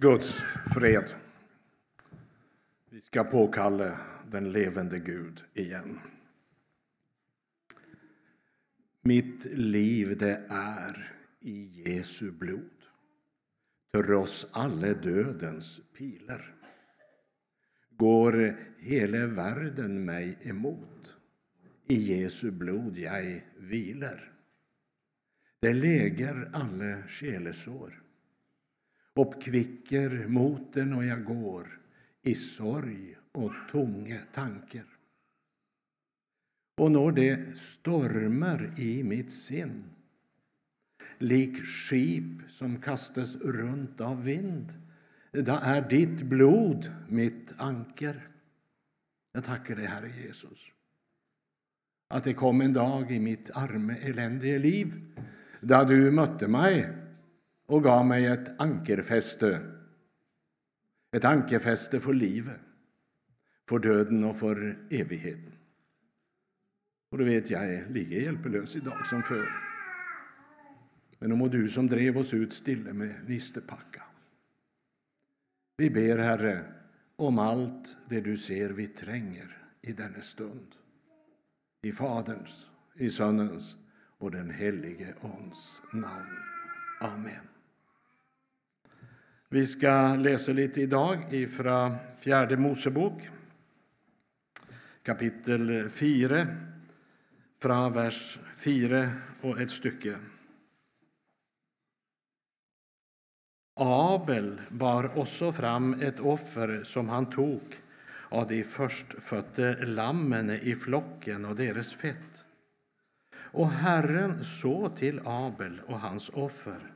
Guds fred. Vi ska påkalla den levande Gud igen. Mitt liv det är i Jesu blod. Trots alla dödens pilar går hela världen mig emot. I Jesu blod jag vilar. Det läger alla själesår uppkvicker moten och jag går i sorg och tunga tankar. Och når det stormar i mitt sinn lik skip som kastas runt av vind då är ditt blod mitt anker. Jag tackar dig, Herre Jesus, att det kom en dag i mitt arme, eländiga liv där du mötte mig och gav mig ett ankerfäste. Ett ankerfäste för livet, för döden och för evigheten. Och du vet, jag är lika hjälplös idag som förr. Men må du som drev oss ut stille med nistepacka. Vi ber, Herre, om allt det du ser vi tränger i denna stund. I Faderns, i Sonens och den helige Ons namn. Amen. Vi ska läsa lite idag ifrån Fjärde Mosebok, kapitel 4, från vers 4 och ett stycke. Abel bar också fram ett offer som han tog av de förstfödda lammen i flocken och deras fett. Och Herren såg till Abel och hans offer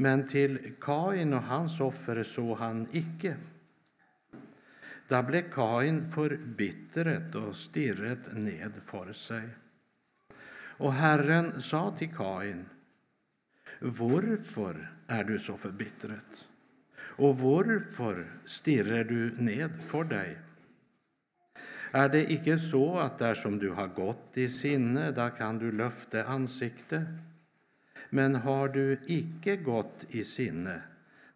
men till Kain och hans offer såg han icke. Då blev Kain förbittret och stirret ned för sig. Och Herren sa till Kain, varför är du så förbittret? Och varför stirrar du ned för dig? Är det icke så att där som du har gått i sinne, där kan du löfta ansikte? Men har du icke gått i sinne,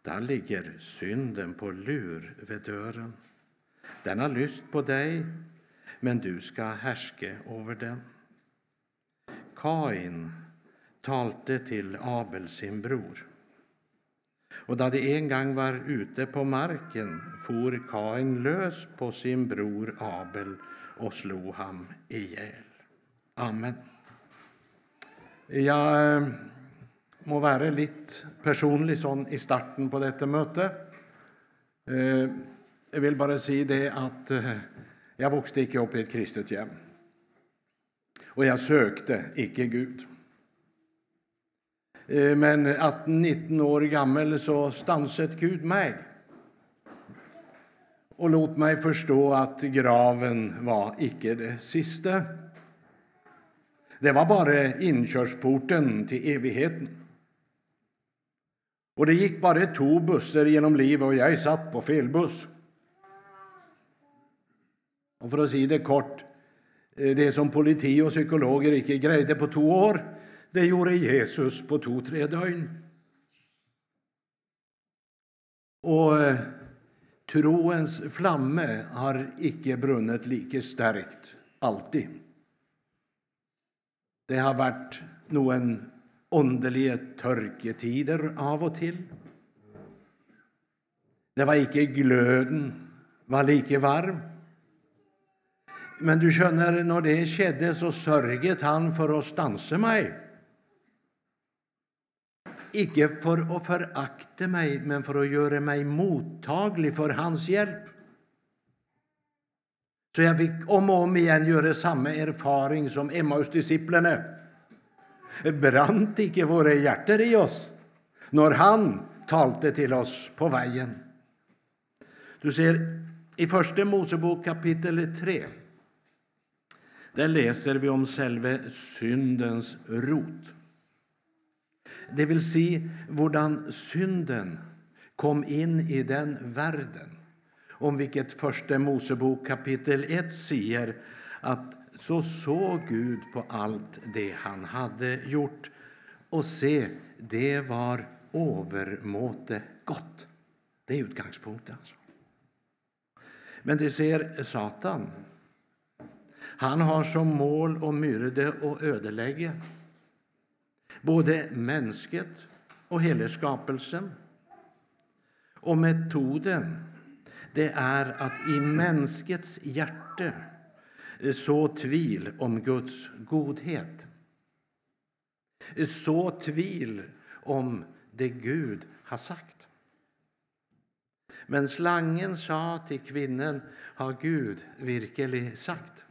där ligger synden på lur vid dörren. Den har lyst på dig, men du ska härske över den. Kain talte till Abel, sin bror. Och då de en gång var ute på marken for Kain lös på sin bror Abel och slog ham ihjäl. Amen. Jag eh, må være litt personlig sånn i starten på dette møtet. Eh, jeg vil bare si det at eh, jeg vokste ikke opp i et kristet hjem. Og jeg søkte ikke Gud. Eh, men 18-19 år gammel så stanset Gud meg og lot meg forstå at graven var ikke det siste. Det var bare innkjørsporten til evigheten. Och det gick bara två bussar genom livet och jag satt på fel buss. Och för att säga det kort, eh, det som politi och psykologer inte grejde på två år, det gjorde Jesus på två, tre dygn. Och eh, troens flamme har icke brunnet lika starkt alltid. Det har varit någon åndelige tørketider av og til. Det var ikke gløden var like varm. Men du skjønner, når det skjedde, så sørget han for å stanse meg. Ikke for å forakte meg, men for å gjøre meg mottagelig for hans hjelp. Så jeg fikk om og om igjen gjøre samme erfaring som Emmaus-disiplene brant ikke våre hjerter i oss når han talte til oss på veien. Du ser, i Første Mosebok kapittel 3 der leser vi om selve syndens rot. Det vil si hvordan synden kom inn i den verden, om hvilket Første Mosebok kapittel 1 sier at så såg Gud på allt det han hade gjort och se, det var övermåte gott. Det är utgångspunkten. Alltså. Men det ser Satan. Han har som mål att myrde och ödelägga både mänsket och hela skapelsen. Och metoden det är att i mänskets hjärta så tvivel om Guds godhet. Så tvivel om det Gud har sagt. Men slangen sa till kvinnan, har Gud virkelig sagt?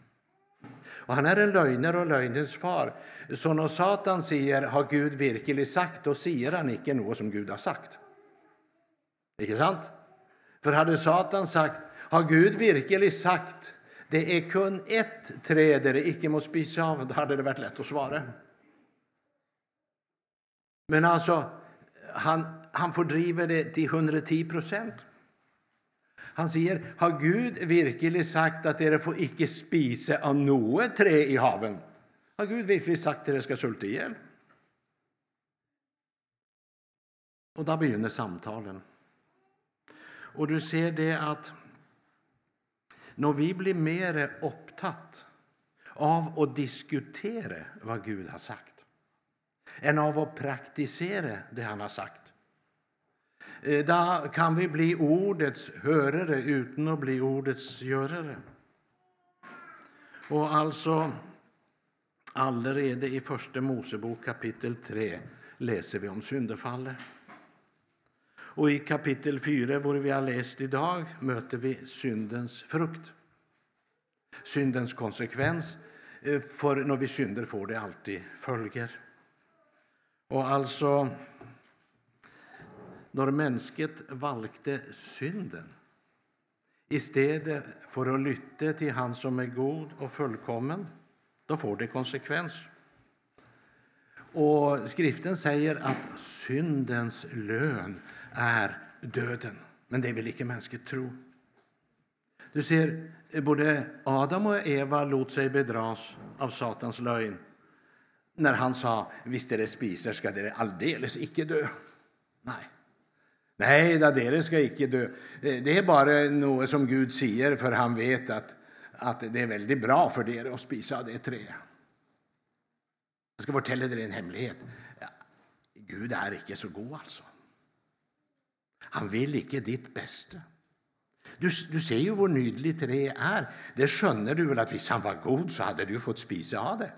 Och han är en lögner och lögnens far. Så när Satan säger, har Gud virkelig sagt, då säger han icke något som Gud har sagt. Inte sant? För hade Satan sagt, har Gud virkelig sagt, det är kun ett träd där det icke må spisa av, då hade det varit lätt att svara. Men alltså, han, han fördriver det till 110 procent. Han säger, har Gud virkelig sagt att dere får icke spise av något trä i haven? Har Gud virkelig sagt att dere ska sulte ihjäl? Och då begynner samtalen. Och du ser det att när vi blir mer upptatt av att diskutera vad Gud har sagt än av att praktisera det han har sagt eh, då kan vi bli ordets hörare utan att bli ordets görare. Och alltså, allerede i Första Mosebok kapitel 3 läser vi om syndefallet. Och i kapitel 4, hvor vi har läst idag, möter vi syndens frukt. Syndens konsekvens. Eh, för när vi synder får det alltid följer. Och alltså, när mänsket valgte synden istället för att lytte till han som är god och fullkommen, då får det konsekvens. Och skriften säger att syndens lön är döden. Men det vill icke mänskligt tro. Du ser, både Adam och Eva låt sig bedras av Satans lögn när han sa visst det spiser ska det alldeles icke dö. Nej. Nej, det ska icke dö. Det är bara något som Gud säger för han vet att, att det är väldigt bra för er att spisa av det trädet. Jag ska fortälla er en hemlighet. Ja, Gud är icke så god alltså. Han vill ikke ditt bästa. Du, du ser ju hur nydelig tre är. Det skönner du väl att om han var god så hade du fått spisa av det.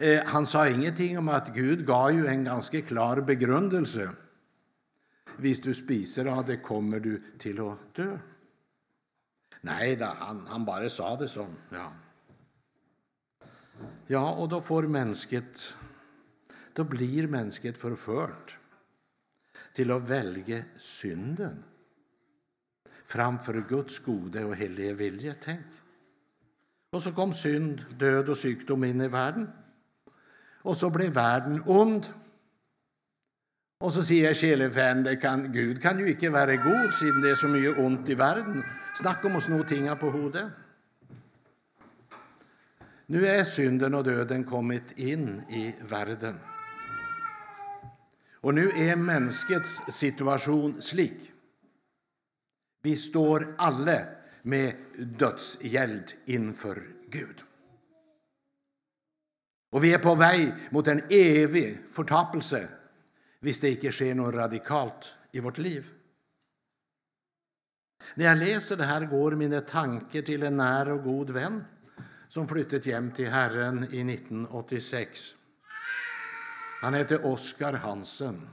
Eh, han sa ingenting om att Gud gav ju en ganska klar begrundelse. Om du spiser av det kommer du till att dö. Nej, då, han, han bara sa det så. Ja. ja, och då får mänsket då blir mänskligt förfört till att välja synden framför Guds gode och heliga vilja. Tänk. Och så kom synd, död och sjukdom in i världen. Och så blev världen ond. Och så säger Kjellefärden, kan, Gud kan ju inte vara god siden det är så mycket ont i världen. Snacka om att sno tinga på hodet. Nu är synden och döden kommit in i världen. Och nu är mänskets situation slik. Vi står alla med dödsgäld inför Gud. Och vi är på väg mot en evig förtapelse om det inte sker något radikalt i vårt liv. När jag läser det här går mina tankar till en nära och god vän som flyttat hem till Herren i 1986. Han hette Oskar Hansen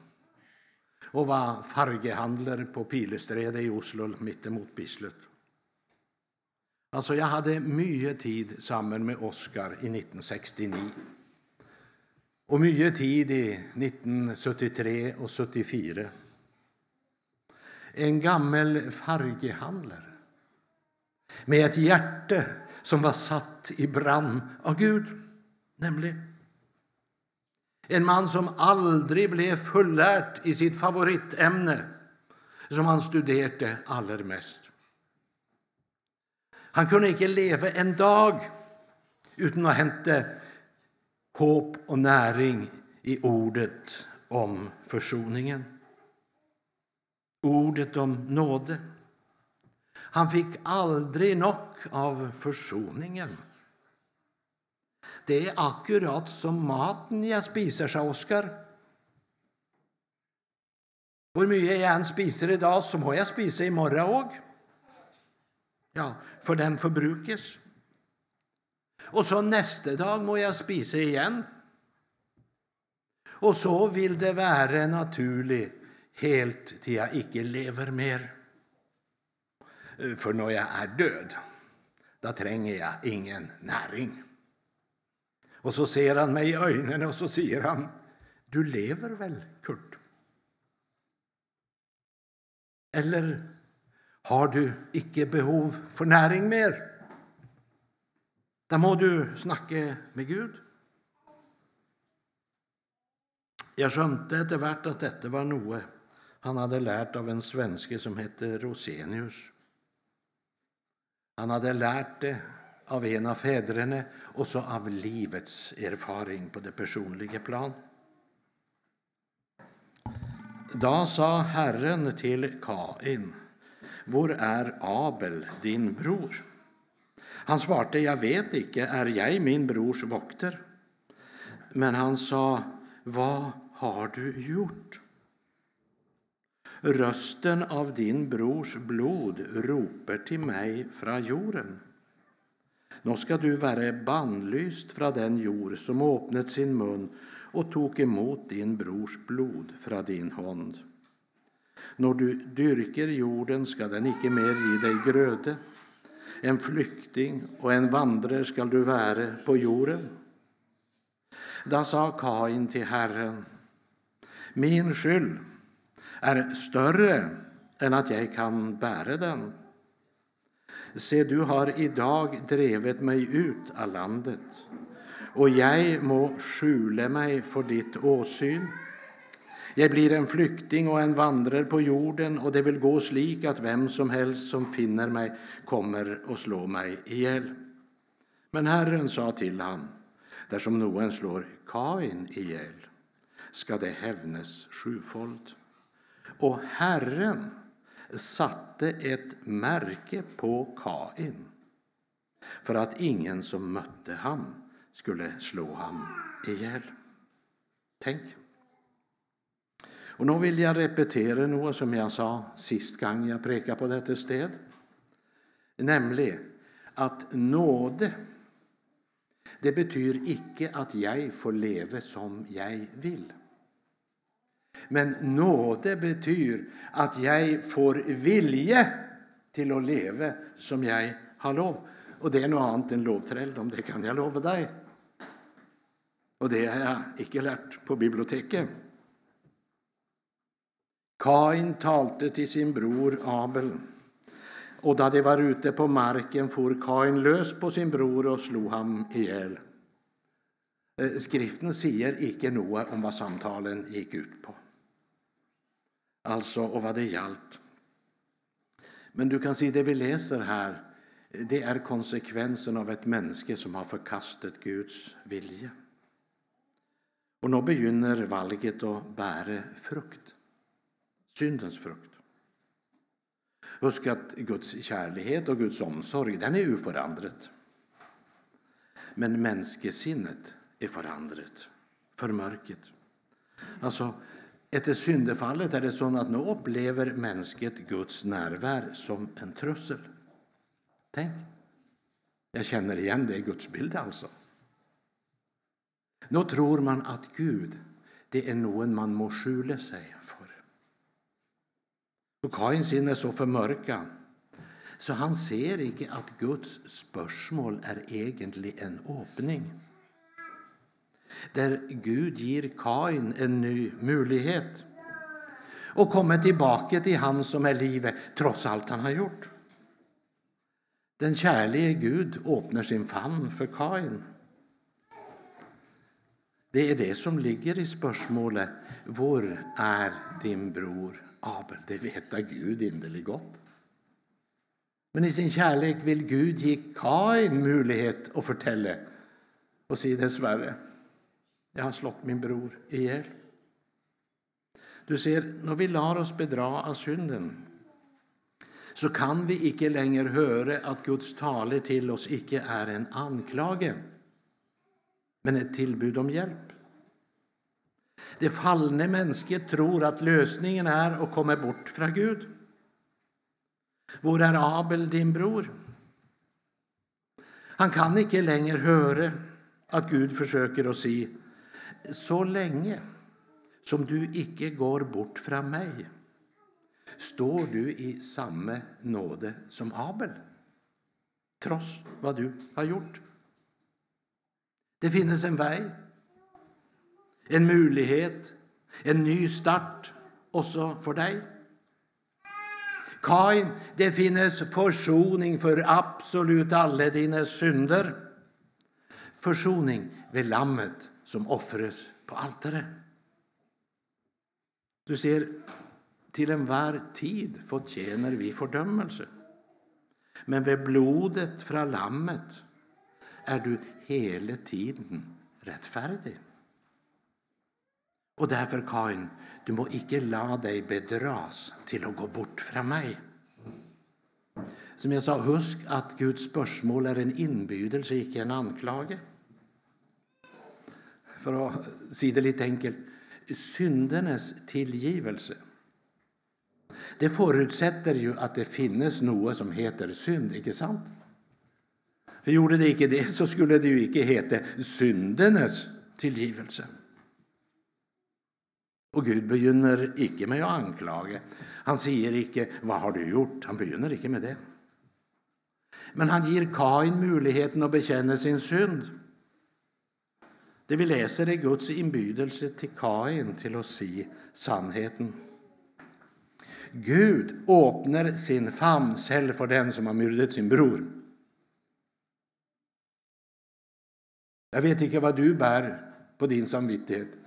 och var fargehandlare på Pilesträdet i Oslo mittemot Bislett. Alltså, jag hade mycket tid samman med Oskar i 1969 och mycket tid i 1973 och 74. En gammal fargehandlare med ett hjärta som var satt i brand av Gud, nämligen en man som aldrig blev fullärd i sitt favoritämne som han studerade allra mest. Han kunde inte leva en dag utan att hämta hopp och näring i ordet om försoningen. ordet om nåde. Han fick aldrig nog av försoningen. Det är akkurat som maten jag spiser, sa Oskar. Hur mycket jag än spiser idag, så må jag spisa i morgon òg. Ja, för den förbrukas. Och så nästa dag må jag spisa igen. Och så vill det vara naturligt helt till jag inte lever mer. För när jag är död, då tränger jag ingen näring. Och så ser han mig i ögonen och så säger han, du lever väl, Kurt? Eller har du icke behov för näring mer? Då må du snacka med Gud. Jag skönte etter hvert att detta var något han hade lärt av en svenske som hette Rosenius. Han hade lärt det av en av fäderna och så av livets erfaring på det personliga plan. Då sa Herren till Kain, Var är Abel, din bror? Han svarte, Jag vet icke, är jag min brors vokter? Men han sa, Vad har du gjort? Rösten av din brors blod roper till mig från jorden. Nå ska du vara bannlyst från den jord som öppnat sin mun och tog emot din brors blod från din hand. När du dyrker jorden ska den icke mer ge dig gröde. En flykting och en vandrare skall du vara på jorden. Då sa Kain till Herren, min skyld är större än att jag kan bära den. Se, du har idag drivit mig ut av landet, och jag må skjule mig för ditt åsyn. Jag blir en flykting och en vandrare på jorden, och det vill gå slik att vem som helst som finner mig kommer och slå mig ihjäl. Men Herren sa till honom, där som någon slår Kain ihjäl, ska det hävnes sjufold. Och Herren satte ett märke på Kain för att ingen som mötte ham skulle slå ham ihjäl. Tänk. Och nu vill jag repetera något som jag sa sist gång jag prekade på detta sted. Nämligen att nåde, det betyder icke att jag får leva som jag vill. Men nåde betyder att jag får vilje till att leva som jag har lov. Och det är något annat än lovträldom, det kan jag lova dig. Och det har jag inte lärt på biblioteket. Kain talte till sin bror Abel. Och då de var ute på marken for Kain lös på sin bror och slog ham ihjäl. Eh, skriften säger inte något om vad samtalen gick ut på alltså och vad det gällt. Men du kan se det vi läser här, det är konsekvensen av ett människa som har förkastat Guds vilja. Och nu begynner valget att bära frukt, syndens frukt. Husk att Guds kärlek och Guds omsorg den är oförändrad. Men människosinnet är förändrat, förmörket. Alltså, efter syndefallet är det så att nu upplever mänsket Guds närvaro som en trussel. Tänk, jag känner igen det i Guds bild alltså. Nu tror man att Gud det är någon man må skjula sig för. Och Kain sinne är så förmörkad så han ser inte att Guds spörsmål är egentligen en öppning där Gud ger Kain en ny möjlighet och komma tillbaka till han som är livet trots allt han har gjort. Den kärlige Gud öppnar sin famn för Kain. Det är det som ligger i spörsmålet Var är din bror Abel? Det vet Gud innerligt gott. Men i sin kärlek vill Gud ge Kain möjlighet att fortälla och säga dessvärre, jag har slått min bror ihjäl. Du ser, när vi lar oss bedra av synden, så kan vi icke längre höra att Guds tale till oss icke är en anklage, men ett tillbud om hjälp. Det fallne mennesket tror att lösningen är att komma bort från Gud. Var är Abel, din bror? Han kan icke längre höra att Gud försöker säga si så länge som du icke går bort fra meg, står du i samme nåde som Abel, tross hva du har gjort. Det finnes en vei, en mulighet, en ny start også for deg. Kain, det finnes forsoning for absolutt alle dine synder. Forsoning ved lammet som ofres på altaret. Du ser, till en var tid förtjänar vi fördömelse Men vid blodet från lammet är du hela tiden rättfärdig. Och därför, Kain, du må icke la dig bedras till att gå bort från mig. Som jag sa, husk att Guds spörsmål är en inbjudelse, icke en anklage. För att säga det lite enkelt Syndernas tillgivelse. Det förutsätter ju att det finnes något som heter synd, inte sant? För Gjorde det icke det, så skulle det ju icke heta syndernas tillgivelse. Och Gud begynner icke med att anklaga. Han säger ikke vad har du gjort?' Han begynner ikke med det. Men han ger Kain möjligheten att bekänna sin synd. Det vi läser är Guds inbjudelse till Kain till att se sannheten. Gud öppnar sin famn själv för den som har mördat sin bror. Jag vet inte vad du bär på din samvittighet,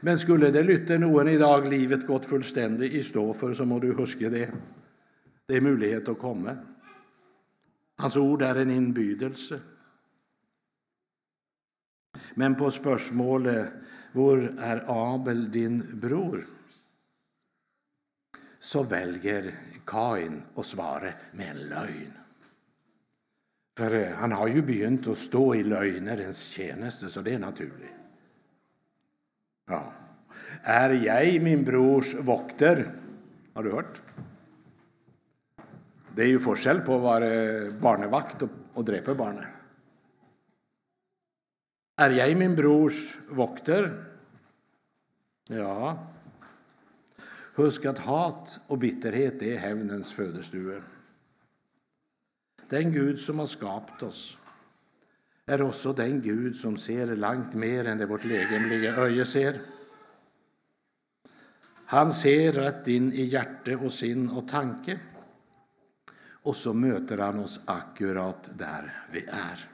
men skulle det lytte någon i dag livet gått fullständigt i stå för så må du huske det. Det är möjlighet att komma. Hans ord är en inbjudelse men på spørsmålet 'Hvor är Abel, din bror?' så väljer Kain å svare med en løgn. For eh, han har ju begynt att stå i løgnerens tjeneste, så det är naturligt. Ja. Är jag min brors vokter? Har du hört? Det är ju forskjell på å være barnevakt och og drepe barnet. Är jag min brors vokter? Ja. Husk att hat och bitterhet är hävnens fødestue. Den Gud som har skapat oss, är också den Gud som ser långt mer än det vårt legemlige öje ser. Han ser rätt in i hjärte och sinn och tanke, och så möter han oss akkurat där vi är.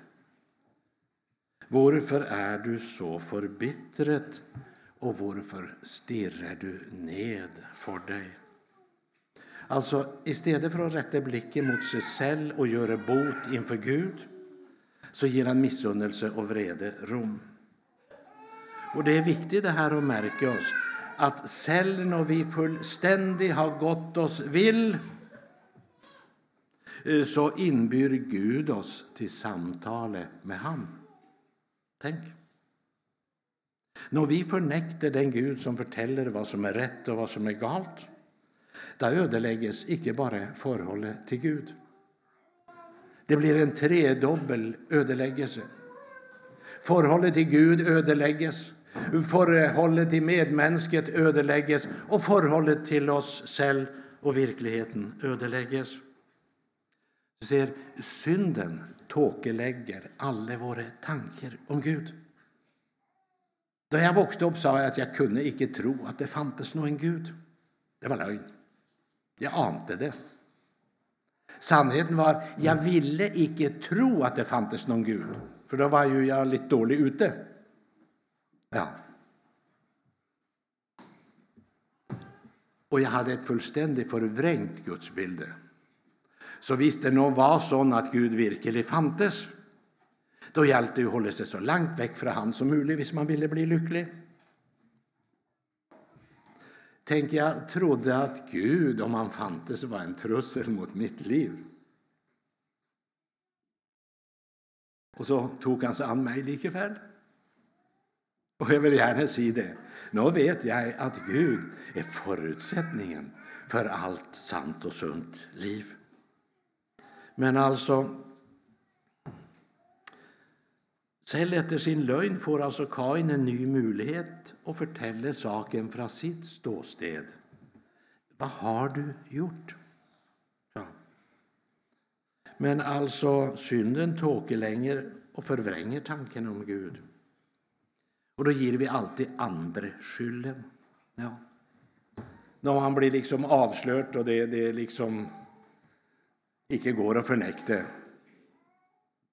Varför är du så förbittrad, och varför stirrar du ned för dig? Alltså, I för att rätta blicken mot sig själv och göra bot inför Gud, så ger han missunnelse och vrede rum. Och Det är viktigt det här att märka oss att själv när vi fullständigt har gått oss vill, eh, så inbjuder Gud oss till samtalet med honom. Tänk. Når vi fornekter den Gud som forteller hva som er rett og hva som er galt, da ødelegges ikke bare forholdet til Gud. Det blir en tredobbel ødeleggelse. Forholdet til Gud ødelegges, forholdet til medmennesket ødelegges, og forholdet til oss selv og virkeligheten ødelegges. Du ser, synden tåkelegger alle våre tanker om Gud. Da jeg vokste opp, sa jeg at jeg kunne ikke tro at det fantes noen Gud. Det var løgn. Jeg ante det. Sannheten var jeg ville ikke tro at det fantes noen Gud, for da var jo jeg litt dårlig ute. Ja. Og jeg hadde et fullstendig forvrengt gudsbilde. Så hvis det nå var sånn at Gud virkelig fantes, da gjaldt det å holde seg så langt vekk fra Han som mulig hvis man ville bli lykkelig. Tänk, jag trodde att Gud, om han fantes, var en trussel mot mitt liv. Och så tog han sig an mig likväl. Och jag vill gärna säga det. Nu vet jag att Gud är förutsättningen för allt sant och sunt liv. Men alltså, Selv etter sin løgn får altså Kain en ny mulighet å fortelle saken fra sitt ståsted. Hva har du gjort? Ja. Men alltså, synden tåkelänger och förvränger tanken om Gud. Och då ger vi alltid andre skylden. Ja. Når man blir liksom avslørt, og det, det liksom ikke går å fornekte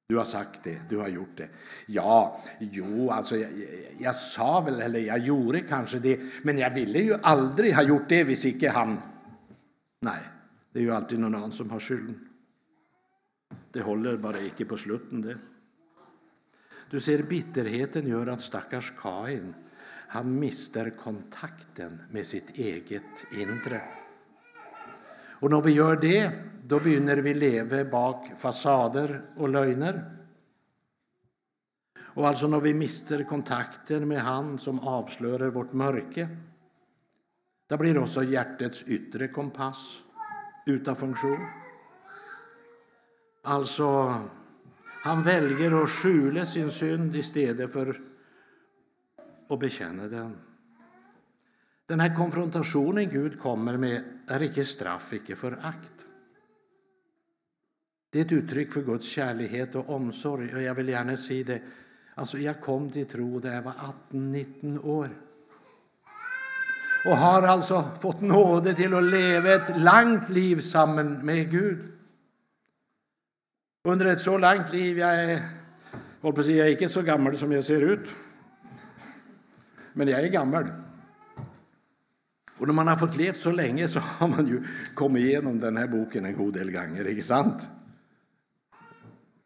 du har sagt det, du har gjort det. Ja, jo, alltså jag, jag sa väl, eller jag gjorde kanske det, men jag ville ju aldrig ha gjort det hvis icke han... Nej, det är ju alltid någon annan som har skylden. Det håller bara icke på slutten det. Du ser, bitterheten gör att stackars Kain, han mister kontakten med sitt eget inre. Och när vi gör det, då begynner vi leva bak fasader och lögner. Och alltså när vi mister kontakten med Han som avslöjar vårt mörke, då blir också hjärtats yttre kompass utan funktion. Alltså, han väljer att skjula sin synd istället för att bekänna den. Den här konfrontationen Gud kommer med är icke straff, icke förakt. Det är ett uttryck för Guds kärlighet och omsorg. Och jag vill gärna säga det. Alltså, jag kom till tro när jag var 18-19 år. Och har alltså fått nåde till att leva ett långt liv samman med Gud. Under ett så långt liv, jag är, på att säga, jag är inte så gammal som jag ser ut. Men jag är gammal. Och när man har fått leva så länge så har man ju kommit igenom den här boken en god del gånger, inte sant?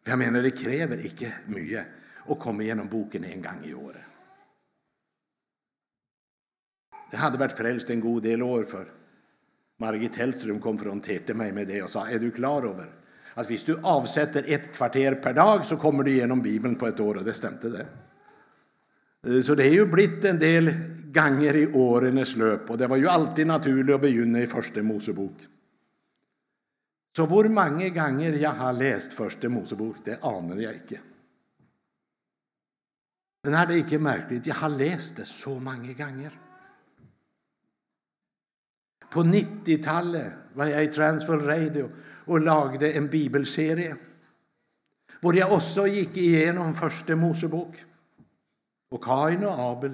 Jag menar, det kräver inte mycket att komma igenom boken en gång i året. Det hade varit frälst en god del år för Margit Hellström konfronterade mig med det och sa, är du klar över att om du avsätter ett kvarter per dag så kommer du igenom Bibeln på ett år och det stämde det. Så det är ju blivit en del gånger i årens löp och det var ju alltid naturligt att begynna i första Mosebok. Så hur många gånger jag har läst Första Mosebok, det anar jag inte. Men är det inte märkligt? Jag har läst det så många gånger. På 90-talet var jag i Transworld Radio och lagde en bibelserie där jag också gick igenom Första Mosebok och Kain och Abel.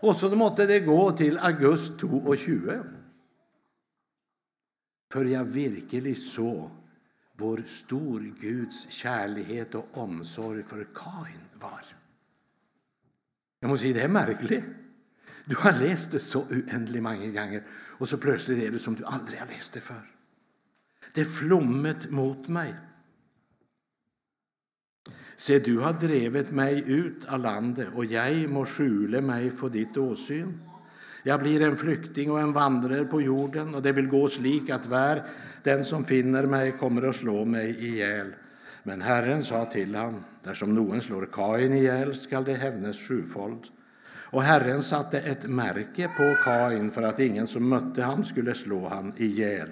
Och så måste det gå till augusti 22 för jag virkelig så vår stor Guds kärlighet och omsorg för Kain var. Jag måste säga, det är märkligt. Du har läst det så oändligt många gånger och så plötsligt är det som du aldrig har läst det för. Det är flommet mot mig. Se, du har drivit mig ut av landet och jag må skjule mig för ditt åsyn. Jag blir en flykting och en vandrare på jorden och det vill gå lik att var den som finner mig kommer att slå mig ihjäl. Men Herren sa till honom, där som Noen slår Kain ihjäl skall det hävnes sjufold. Och Herren satte ett märke på Kain för att ingen som mötte honom skulle slå han ihjäl.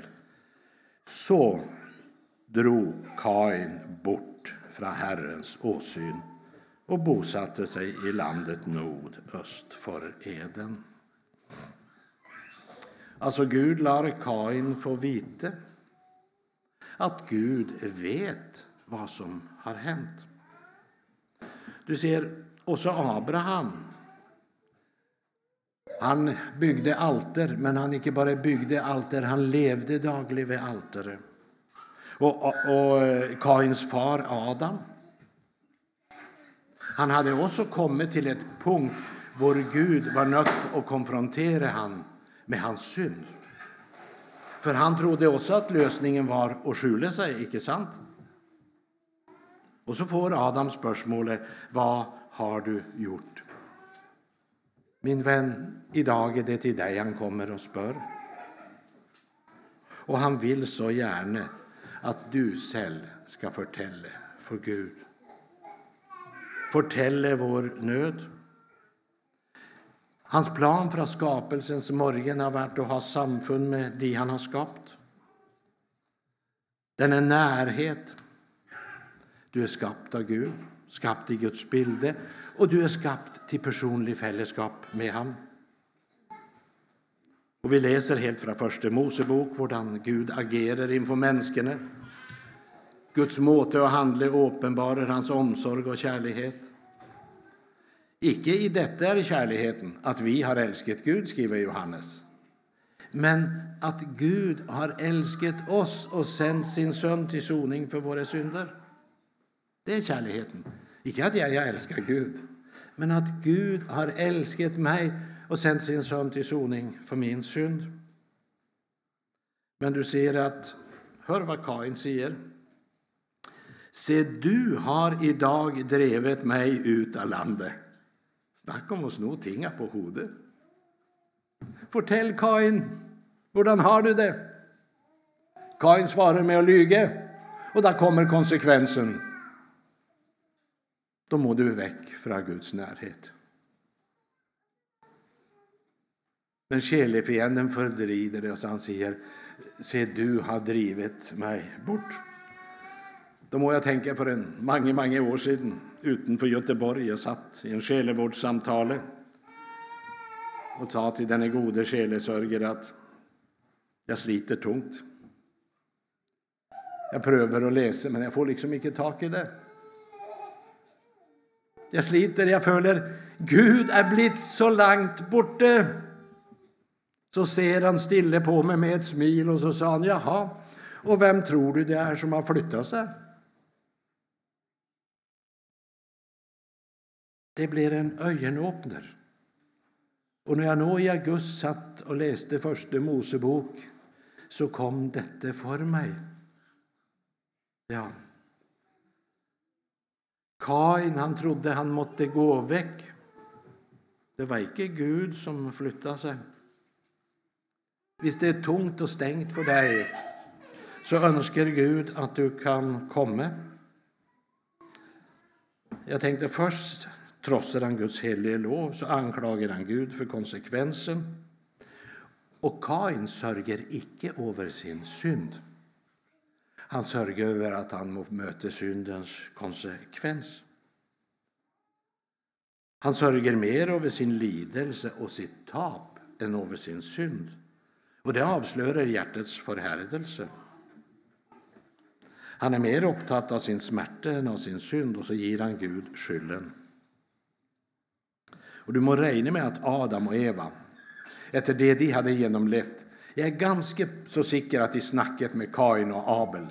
Så drog Kain bort från Herrens åsyn och bosatte sig i landet nordöst för Eden. Alltså Gud lar Kain få vite att Gud vet vad som har hänt. Du ser, också Abraham. Han byggde alter, men han inte bara byggde alter, han levde dagligen vid altaret. Och, och, och eh, Kains far Adam, han hade också kommit till ett punkt där Gud var nött att konfrontera honom med hans synd. För han trodde också att lösningen var att skjula sig, icke sant? Och så får Adam spörsmålet, vad har du gjort? Min vän, idag är det till dig han kommer och spör. Och han vill så gärna att du själv ska förtälla för Gud. Förtälla vår nöd. Hans plan från skapelsens morgon har varit att ha samfund med de han har skapat. Den är närhet. Du är skapt av Gud, skapt i Guds bilde och du är skapt till personlig fällskap med honom. Och vi läser helt från Första Mosebok hur Gud agerar inför människorna. Guds måte och handle uppenbarar hans omsorg och kärlighet. Icke i detta är kärligheten, att vi har älskat Gud, skriver Johannes. Men att Gud har älskat oss och sänt sin son till soning för våra synder. Det är kärligheten. Icke att jag, jag älskar Gud, men att Gud har älskat mig och sänt sin son till soning för min synd. Men du ser att, hör vad Kain säger. Se, du har idag drivit mig ut av landet. Snacka om att sno tinga på hodet. Fortell Kain, hur har du det? Kain svarar med att lyga, och där kommer konsekvensen. Då må du väck från Guds närhet. Men kärleksfienden fördrider det och han säger, se du har drivit mig bort. Då må jag tänka på den många, många år sedan utanför Göteborg. Jag satt i en själavårdssamtale och sa till denne gode själesörjare att jag sliter tungt. Jag prövar att läsa, men jag får liksom inte tag i det. Jag sliter, jag följer. Gud är blivit så långt borta. Så ser han stille på mig med ett smil och så sa han, jaha, och vem tror du det är som har flyttat sig? Det blir en ögonöppnare. Och när jag nå i augusti satt och läste första Mosebok så kom detta för mig. Ja. Kain han trodde han måtte gå väck. Det var inte Gud som flyttade sig. Om det är tungt och stängt för dig så önskar Gud att du kan komma. Jag tänkte först trotsar han Guds helige lov så anklagar han Gud för konsekvensen. Och Kain sörjer icke över sin synd. Han sörjer över att han möter syndens konsekvens. Han sörjer mer över sin lidelse och sitt tap än över sin synd. Och det avslöjar hjärtats förhärdelse. Han är mer upptatt av sin smärta än av sin synd och så ger han Gud skylden. Och du må räkna med att Adam och Eva, efter det de hade genomlevt, jag är ganska så säker att de snackat med Kain och Abel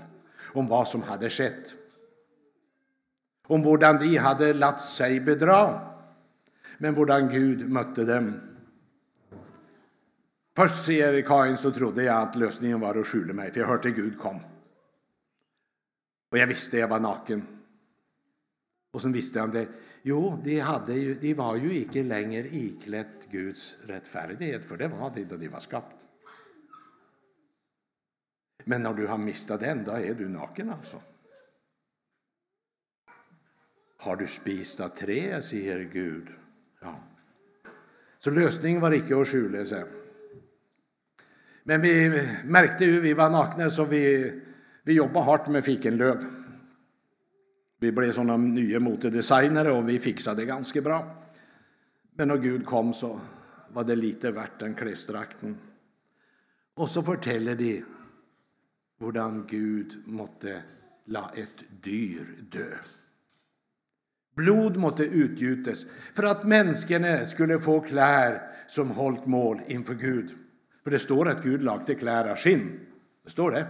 om vad som hade skett. Om hur de hade latt sig bedra, men hur Gud mötte dem. Först säger Kain så trodde jag att lösningen var att skjula mig, för jag hörde Gud kom. Och jag visste jag var naken. Och så visste han det. Jo, de, hade ju, de var ju inte längre iklätt Guds rättfärdighet, för det var de då de var skapt. Men när du har mistat den, då är du naken alltså. Har du spist av trä, säger Gud. Ja. Så lösningen var icke att skjula sig. Men vi märkte ju vi var nakna så vi, vi jobbade hårt med fikenlöv. Vi blev sådana nya motordesigner och vi fixade det ganska bra. Men när Gud kom så var det lite värt den klädstrakten. Och så berättar de hur Gud måtte la ett dyr dö. Blod måtte utgjutas för att människorna skulle få kläder som hållt mål inför Gud. För det står att Gud lagde kläder av skinn. Det står det.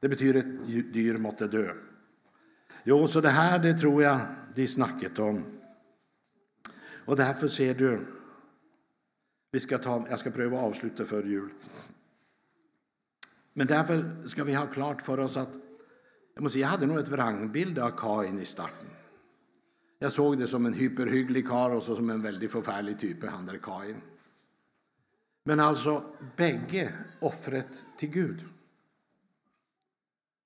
Det betyder att dyr måtte dö. Jo, så det här det tror jag de snackat om. Och därför ser du, vi ska ta, jag ska pröva att avsluta för jul. Men därför ska vi ha klart för oss att jag, måste, jag hade nog ett vrangbild av Kain i starten. Jag såg det som en hyperhygglig karl och så som en väldigt förfärlig typ, han där Kain. Men alltså, bägge offret till Gud.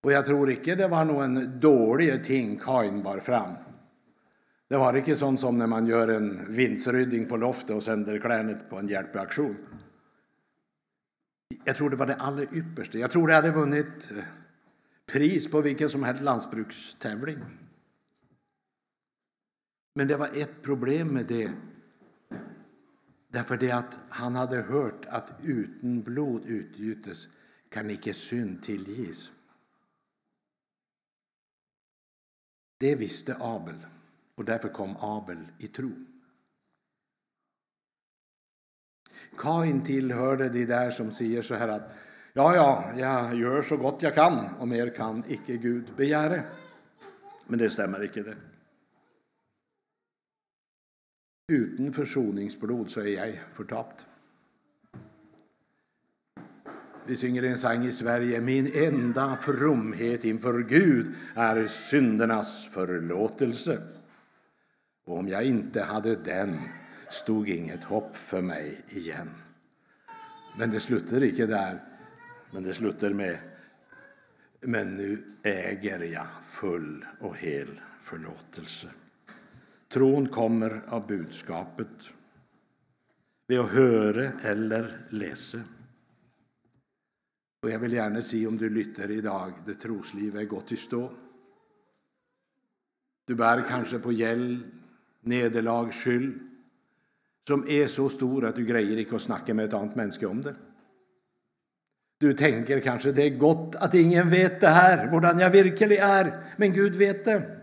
Og jag tror inte det var noen dårlige ting Kain bar fram. Det var inte sånt som när man gör en vindsrydding på loftet och sänder klærne på en hjelpeaksjon. Jag tror det var det allra yppersta. Jag tror det hade vunnit eh, pris på vilken som helst lantbrukstävling. Men det var ett problem med det. Därför det att han hade hört att utan blod utgjutes kan icke synd tillgis. Det visste Abel och därför kom Abel i tro. Kain tillhörde de där som säger så här att ja, ja, jag gör så gott jag kan och mer kan icke Gud begära. Men det stämmer icke det. Utan försoningsblod så är jag förtapt. Vi synger en sång i Sverige. Min enda fromhet inför Gud är syndernas förlåtelse. Och om jag inte hade den stod inget hopp för mig igen. Men det slutar inte där. Men det slutar med Men nu äger jag full och hel förlåtelse. Tron kommer av budskapet, ved att höra eller läsa. Och jag vill gärna se om du lytter idag, det troslivet är gått i stå. Du bär kanske på gäll, nederlag, skyld som är så stor att du grejer inte att snacka med ett annat människa om det. Du tänker kanske det är gott att ingen vet det här, hvordan jag verkligen är, men Gud vet det.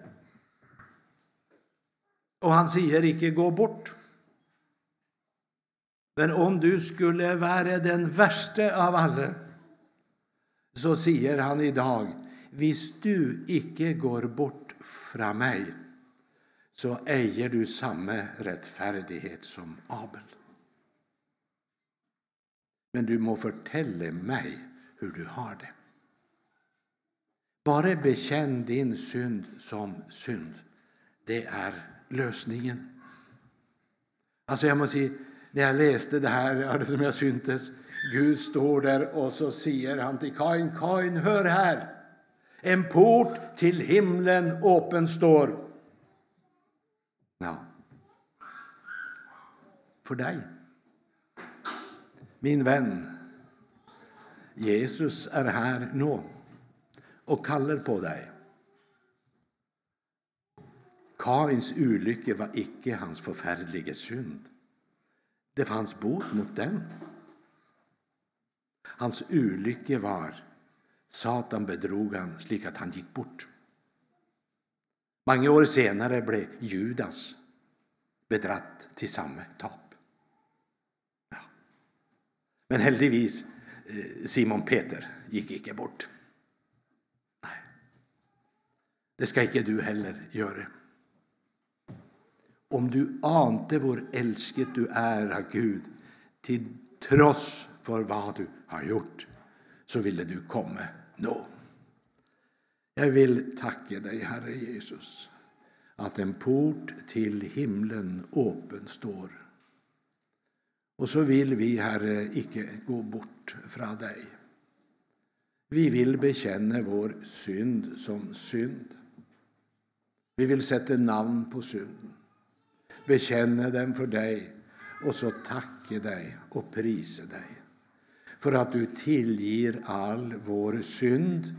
Och han säger icke gå bort. Men om du skulle vara den värste av alla så säger han idag, Visst du icke går bort från mig så äger du samma rättfärdighet som Abel. Men du må fortälla mig hur du har det. Bara bekänn din synd som synd. Det är lösningen. Alltså jag måste säga, när jag läste det här, det som jag syntes, Gud står där och så säger han till Kain, Kain, hör här. En port till himlen öppen står. Ja. För dig. Min vän, Jesus är här nu och kallar på dig. Kains olycka var icke hans förfärliga synd. Det fanns bot mot den. Hans olycka var Satan bedrog han slik att han gick bort. Många år senare blev Judas bedratt till samma tap. Ja. Men heldigvis, eh, Simon Peter gick icke bort. Nej. Det ska icke du heller göra. Om du ante hur älsket du är av Gud till trots för vad du har gjort så ville du komma nå. Jag vill tacka dig, Herre Jesus, att en port till himlen öppen står. Och så vill vi, Herre, icke gå bort från dig. Vi vill bekänna vår synd som synd. Vi vill sätta namn på synden, bekänna den för dig och så tacka dig och prisa dig för att du tillger all vår synd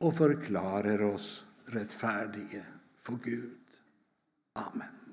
och förklarar oss rättfärdiga för Gud. Amen.